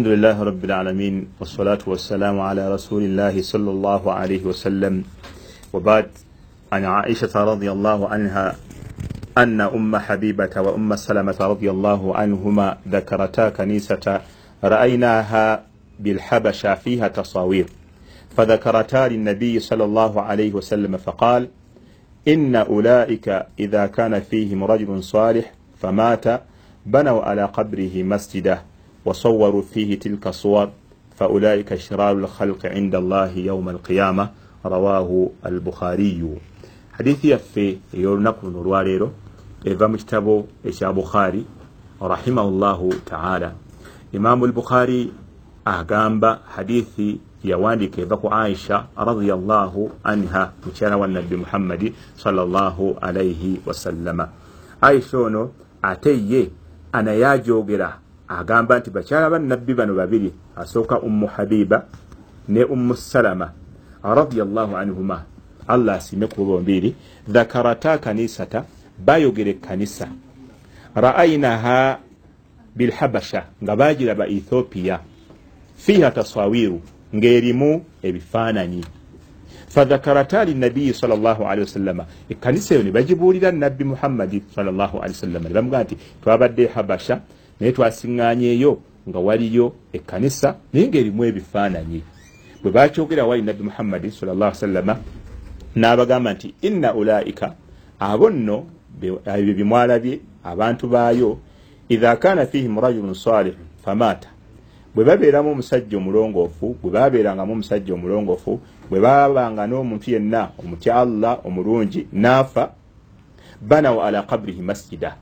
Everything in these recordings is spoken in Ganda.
الحمد لله رب العالمين والصلاة والسلام على رسول الله صلى الله عليه وسلم وبعد عن عائشة رضي الله عنها أن أم حبيبة وأم سلمة رضي الله عنهما ذكرتا كنيسة رأيناها بالحبشة فيها تصاوير فذكرتا للنبي صلى الله عليه وسلم فقال إن أولئك إذا كان فيهم رجل صالح فمات بنوا على قبره مسجده وصوروا فيه تلك الصور فأولئك شرار الخلق عند الله يوم القيامة رواه البخاري حديث يفي يولنكو نرواليرو إذا مجتبو إشا بخاري رحمه الله تعالى إمام البخاري أهقام حديثي yawandika eva ku aisha radiallahu anha mukyala wa nabbi muhammadi salllahu alaihi wasallama aisha ono ate ye anayajogera agamba nti bakyala bannabbi bano babiri asooka ummu habiba ne ummu salama radiallahu anhuma allah asiime ku bombiri dhakarata kanisata bayogera ekkanisa. Ra'ayinaha bilhabasha nga bagiraba ethiopia. Fiha tasawiru ng'erimu ebifaananyi. Fadhakarata linabiyi wasallama ekkanisa eyo ne bagibuulira nabbi muhammadi wasallama ne bamugamba nti twabadde habasha naye twasiŋŋaanyeeyo nga waliyo ekkanisa naye ng'erimu ebifaananyi. Bwe bakyogera wali nabbi muhammadi sallama n'abagamba nti inna ulaika abo nno ebyo bimwalabye abantu baayo idha kana fihim rajulun salihun famaata. Bwe babeeramu omusajja omulongoofu bwe babeerangamu omusajja omulongoofu bwe babanga n'omuntu yenna omutya allah omulungi naafa banawo ala qabrihi masjida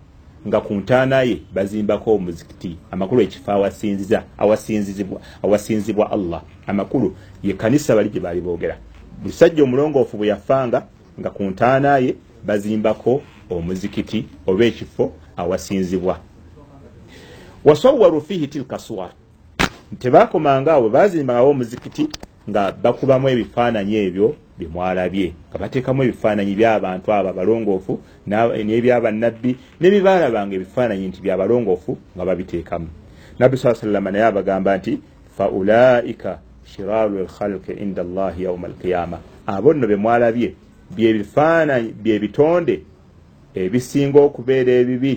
nga ku ntaana ye bazimbako omuzikiti amakulu ekifo awasinziza awasinzizibwa awasinzibwa allah. Amakulu ye kanisa bali gye baali boogera. Musajja omulongoofu bwe yafanga nga ku ntaana ye bazimbako omuzikiti oba ekifo awasinzibwa. Wasawaru fihi tilka suwar. Tebakomanga awo bazimbawo omuzikiti nga bakubamu ebifaananyi ebyo byemwalabye nga bateekamu ebifaananyi byabantu abo abalongoofu n'ebyabannabbi nebibaalabanga ebifaananyi nti byabalongoofu nga babiteekamu. Nabbi saa sallama naye abagamba nti faulaika shiraru lkhalqi inda allahi yauma alqiyama abo nno bemwalabye byebifaananyi byebitonde ebisinga okubeera ebibi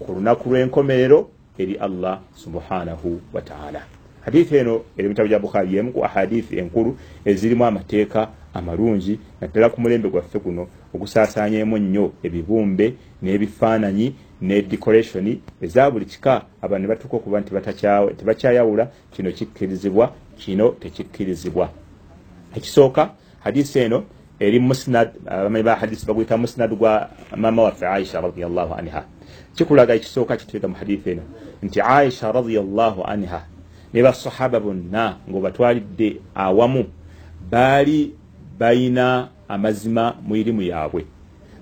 ku lunaku lw'enkomerero eri allah subhanahu wataala hadithi eno eri mutabu gya bukhari yemu ku ahadithi enkulu ezirimu amateeka amalungi naddala ku mulembe gwaffe guno ogusaasaanyemu nnyo ebibumbe n'ebifaananyi ne decoration eza buli kika abantu ne batuuka okuba nti tebakyayawula kino kikkirizibwa kino tekikkirizibwa. Ekisooka hadisi eno eri musnad abamanyi ba hadisi baguyita musnad gwa mama waffe aisha radiallahu anha. Kikulaga ekisooka kiteeka mu hadithi eno nti aisha radiallahu anha ne basahaba bonna ngaobatwalidde awamu baali balina amazima mu irimu yaabwe.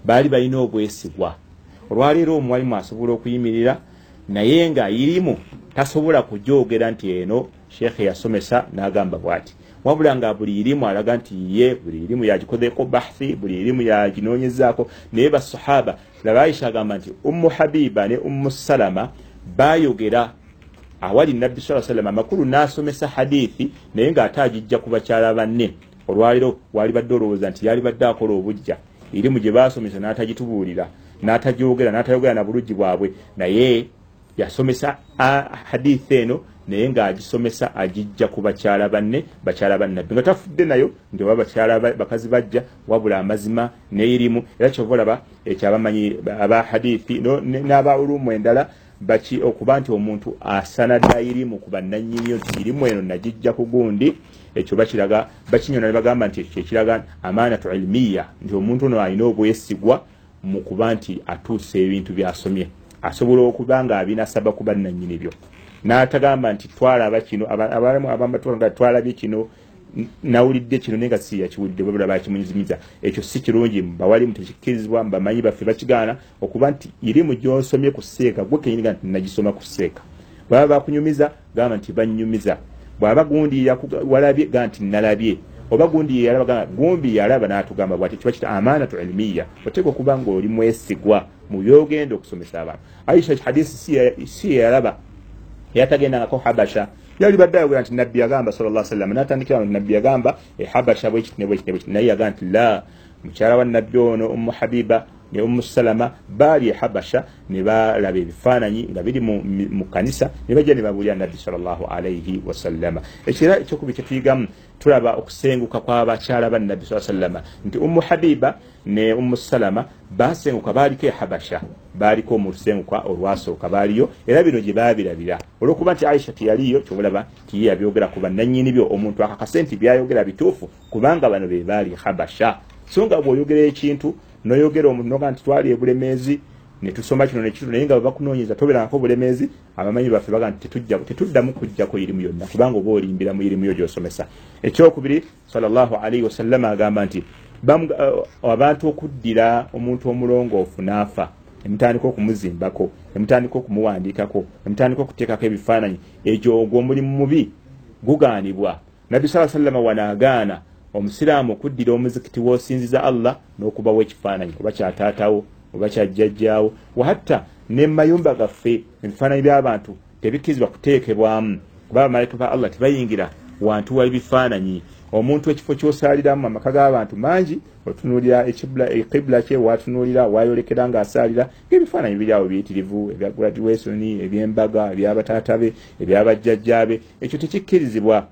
Baali balina obwesigwa. Olwaleero omuwalimu asobola okuyimirira naye nga irimu tasobola kujogera nti eno sheekhe yasomesa n'agamba bw'ati. Wabula nga buli irimu alaga nti ye buli irimu yagikozeko bahthi buli irimu yaginoonyezaako. Naye basahaba laba aisha agamba nti ummu habiba ne ummu salama bayogera awali nabbi saa sallam amakulu n'asomesa hadithi naye ng'ate agijja ku bakyala banne. Olwaliro wali badde olowooza nti yali badde akola obujja. Irimu gye basomesa n'atagitubuulira n'atagyogera n'atayogera na bulujji bwabwe. Naye yasomesa hadithi eno naye ng'agisomesa agijja ku bakyala banne bakyala bannabbi nga tafudde nayo nti oba bakyala bakazi bajja wabula amazima neirimu era kyova olaba ekyo abamanyi aba hadithi n'abaulumu endala baki okuba nti omuntu asanadda irimu ku bannanyiniyo nti irimu eno nagijja ku gundi ekyo bakiraga bakinyona ne bagamba nti ekyo ekiraga amanatu ilmiya nti omuntu ono alina obwesigwa mu kuba nti atuusa ebintu byasomye. Asobola okuba nga abinasaba ku bannanyini byo. N'atagamba nti twalaba kino abalamu abamatwanga twalabye kino nawulidde kino naye nga si yakiwulidde babula bakimunyizimiza ekyo si kirungi mbawalimu tekikkirizibwa mbamanyi baffe bakigaana okuba nti irimu gyonsomye ku seeka gwe kenyiniga nti nagisoma ku seeka bwaba bakunyumiza gamba nti banyumiza bwaba gundi walabye ga nti nalabye. Oba gundi yalaba gumbi yalaba n'atugamba bwati kiba kita amanatu ilmiya. Oteeka okuba nga oli mwesigwa mu byogenda okusomesa abantu. Aisha hadisi si yalaba. Yatagendangako habasha yali badde ayogera nti nabbi yagamba salla sallam natandikira nabbi yagamba ehabasha bwekiti nebwekiti nebwekiti naye yagaa nti la mukyala wa nabbi ono umu habiba ne umusalama baali ehabasha ne balaba ebifaananyi nga biri mu kanisa ne bajja ne babulira nabbi salaalaihi wasallama ekira ekyokubi kyetuyigamu tulaba okusenguka kw'abakyala ba nabbi saa sallama nti umu habiba ne umusalama basenguka baaliko ehabasha baaliko omusenguka olwasooka baaliyo era bino gye baabirabira. Olwokuba nti aisha tiyaliyo kyobulaba tiye yabyogera ku bannanyini byo omuntu akakase nti byayogera bituufu kubanga bano be baali habasha. So nga bw'oyogera ekintu noyogera omuntu noga nti twali ebulemeezi netusoma kino nekito naye nga webakunoonyeza toberangako bulemeezi abamanyi baffe baga nti tetuddamu kujjako irimu yonna kubanga oba olimbira mu irimu yo gyosomesa. Ekyokubiri salaalii wasallama agamba nti uh, abantu okuddira omuntu omulongoofu naafa emutandika okumuzimbako emutandika okumuwandiikako emutandika okuteekako ebifaananyi. Ekyo ogwo omulimu mubi gugaanibwa. Nabbi saa sallama wanaagaana omusiraamu okuddira omuzikiti wosinziza allah n'okubawo ekifaananyi oba kyataatawo oba kyajjajjaawo wahatta nemayumba gaffe ebifaananyi by'abantu tebikkirizibwa kuteekebwamu. Kuba abamalayika ba allah tebayingira wantu wali bifaananyi omuntu ekifo kyosaaliramu amaka g'abantu mangi otunuulira ekibula kye watunuulira wayolekera ng'asaalira ngaebifaananyi biri awo biyitirivu ebya graduationi ebyembaga ebyabataatabe ebyabajjajjaabe ekyo tekikkirizibwa.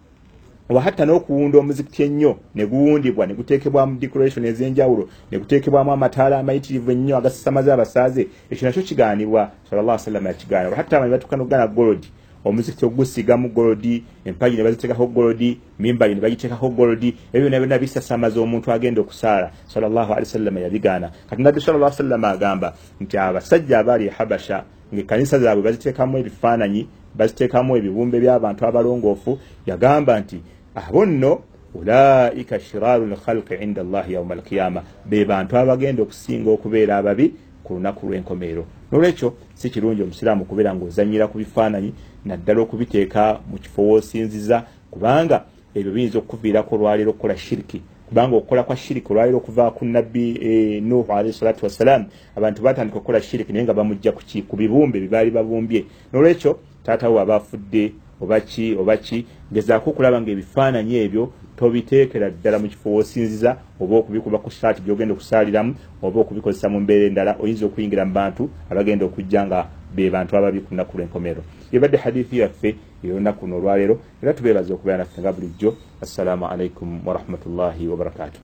Oba hatta n'okuwunda omuzikiti ennyo ne guwundibwa ne guteekebwamu decoration ez'enjawulo ne guteekebwamu amataala amayitirivu ennyo agasasamaza abasaaze ekyo nakyo kigaanibwa salla salama yakigaana oba hatta amanyi batuuka nogana golodi omuzikiti ogusigamu golodi empagi ne baziteekako golodi mimbali ne bagiteekako golodi ebyo byona byona bisasamaza omuntu agenda okusaala. Salllahalisalama yabigaana. Kati nabbi salla salama agamba nti abasajja abaali ehabasha ngaekanisa zaabwe baziteekamu ebifaananyi baziteekamu ebibumbe by'abantu abalongoofu yagamba nti abo nno ulaika shiraru lkhalqi inda allahi yauma alqiyama be bantu abagenda okusinga okubeera ababi ku lunaku lw'enkomeero nolwekyo si kirungi omusiraamu okubeera ngaozanyira ku bifaananyi naddala okubiteeka mu kifo woosinziza kubanga ebyo biyinza okukuviirako olwaleero okukola shiriki. Kubanga okukola kwa shiriki olwaleero okuva ku nabbi e, nuhu alaihi salatu wassalam abantu batandika okukola shiriki naye nga bamujja ku bibumbe byebaali babumbye. Nolwekyo taatawo aba afudde obaki obaki gezaako okulaba nga ebifaananyi ebyo tobiteekera ddala mu kifo wosinziza oba okubikuba ku saati gyogenda okusaaliramu oba okubikozesa mu mbeera endala oyinza okuyingira mu bantu abagenda okujja nga be bantu ababi ku lunaku lw'enkomero ebadde hadithi yaffe eyolunaku no olwaleero era tubeebaza okubeera naffe nga bulijjo. Assalamu alaikum warahmatullahi wabarakatuh